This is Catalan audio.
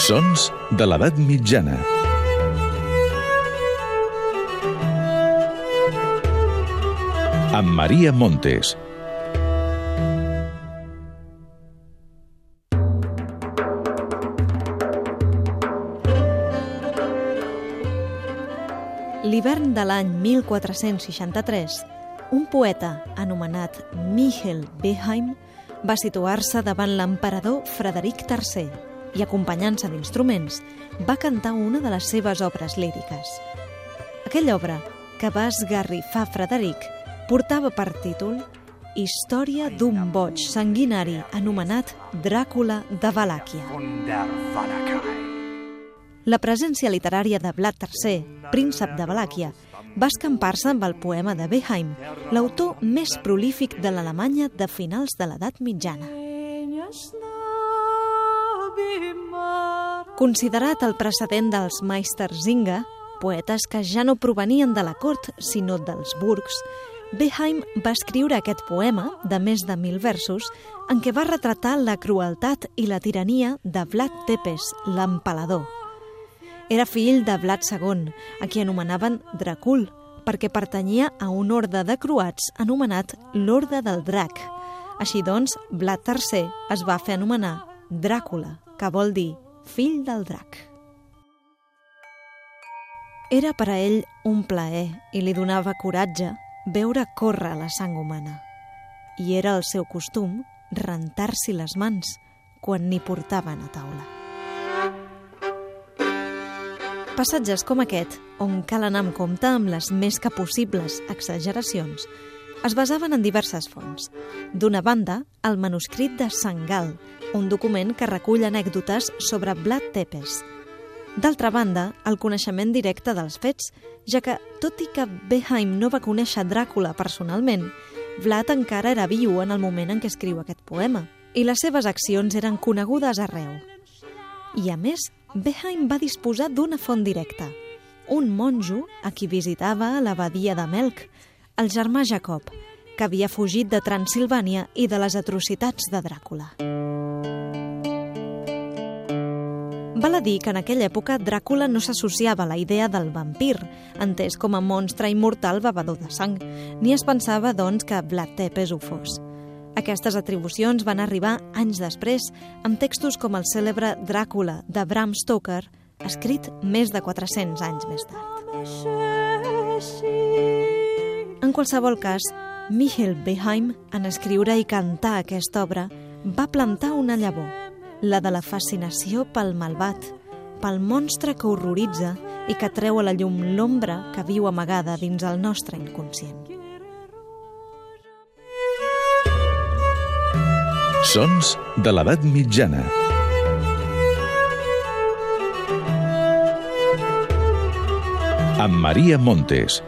Sons de l'edat mitjana. Amb Maria Montes. L'hivern de l'any 1463, un poeta anomenat Michel Beheim va situar-se davant l'emperador Frederic III i, acompanyant-se d'instruments, va cantar una de les seves obres líriques. Aquella obra, que va esgarrifar Frederic, portava per títol Història d'un boig sanguinari anomenat Dràcula de Valàquia. La presència literària de Vlad III, príncep de Valàquia, va escampar-se amb el poema de Beheim, l'autor més prolífic de l'Alemanya de finals de l'edat mitjana. Considerat el precedent dels Meistersinger, poetes que ja no provenien de la cort, sinó dels burgs, Beheim va escriure aquest poema, de més de mil versos, en què va retratar la crueltat i la tirania de Vlad Tepes, l'empalador. Era fill de Vlad II, a qui anomenaven Dracul, perquè pertanyia a un orde de croats anomenat l'Orde del Drac. Així doncs, Vlad III es va fer anomenar Dràcula, que vol dir fill del drac. Era per a ell un plaer i li donava coratge veure córrer la sang humana. I era el seu costum rentar-s'hi les mans quan n'hi portaven a taula. Passatges com aquest, on cal anar amb compte amb les més que possibles exageracions, es basaven en diverses fonts. D'una banda, el manuscrit de Sangal, un document que recull anècdotes sobre Vlad Tepes. D'altra banda, el coneixement directe dels fets, ja que, tot i que Beheim no va conèixer Dràcula personalment, Vlad encara era viu en el moment en què escriu aquest poema, i les seves accions eren conegudes arreu. I a més, Beheim va disposar d'una font directa, un monjo a qui visitava l'abadia de Melk, el germà Jacob, que havia fugit de Transilvània i de les atrocitats de Dràcula. Val a dir que en aquella època Dràcula no s'associava a la idea del vampir, entès com a monstre immortal bevedor de sang, ni es pensava, doncs, que Vlad Tepes ho fos. Aquestes atribucions van arribar anys després, amb textos com el cèlebre Dràcula de Bram Stoker, escrit més de 400 anys més tard. En qualsevol cas, Michel Beheim, en escriure i cantar aquesta obra, va plantar una llavor, la de la fascinació pel malvat, pel monstre que horroritza i que treu a la llum l'ombra que viu amagada dins el nostre inconscient. Sons de l'edat mitjana. Amb Maria Montes.